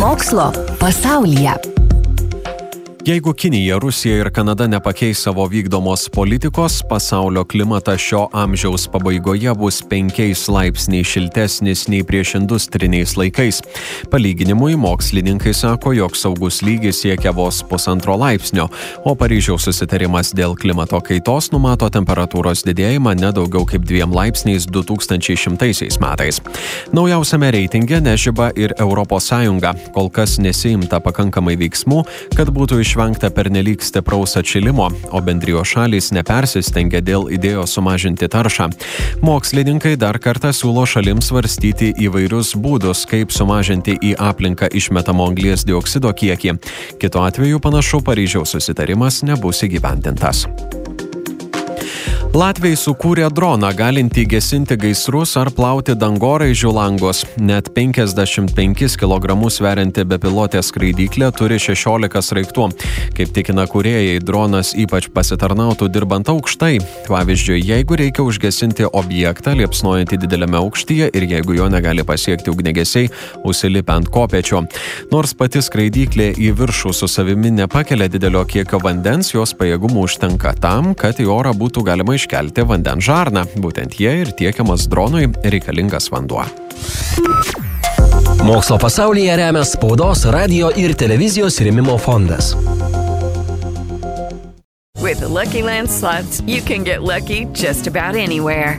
Mokslo pasaulyje. Jeigu Kinija, Rusija ir Kanada nepakeis savo vykdomos politikos, pasaulio klimatas šio amžiaus pabaigoje bus 5 laipsniais šiltesnis nei prieš industriniais laikais. Palyginimui, mokslininkai sako, jog saugus lygis siekia vos pusantro laipsnio, o Paryžiaus susitarimas dėl klimato kaitos numato temperatūros didėjimą nedaugiau kaip 2 laipsniais 2100 metais. Naujausiame reitinge nežyba ir ES, kol kas nesiimta pakankamai veiksmų, kad būtų iš išvengta pernelyg stipraus atšilimo, o bendrijos šalys nepersistengia dėl idėjos sumažinti taršą. Mokslininkai dar kartą siūlo šalims svarstyti įvairius būdus, kaip sumažinti į aplinką išmetamo anglies dioksido kiekį. Kitu atveju panašu Paryžiaus susitarimas nebus įgyvendintas. Latviai sukūrė droną galintį gesinti gaisrus ar plauti dangoraižių langus. Net 55 kg sverianti bepilotė skraidyklė turi 16 sraigtų. Kaip tikina kuriejai, dronas ypač pasitarnautų dirbant aukštai. Pavyzdžiui, jeigu reikia užgesinti objektą liepsnojantį dideliame aukštyje ir jeigu jo negali pasiekti ugnegesiai, užsilipę ant kopečio. Nors pati skraidyklė į viršų su savimi nepakelia didelio kiekio vandens, jos pajėgumų užtenka tam, kad į orą būtų galima iškelti iškelti vandens žarną. Būtent jie ir tiekiamas dronui reikalingas vanduo. Mokslo pasaulyje remia spaudos, radio ir televizijos rėmimo fondas. With the Lucky Land slots, you can get lucky just about anywhere.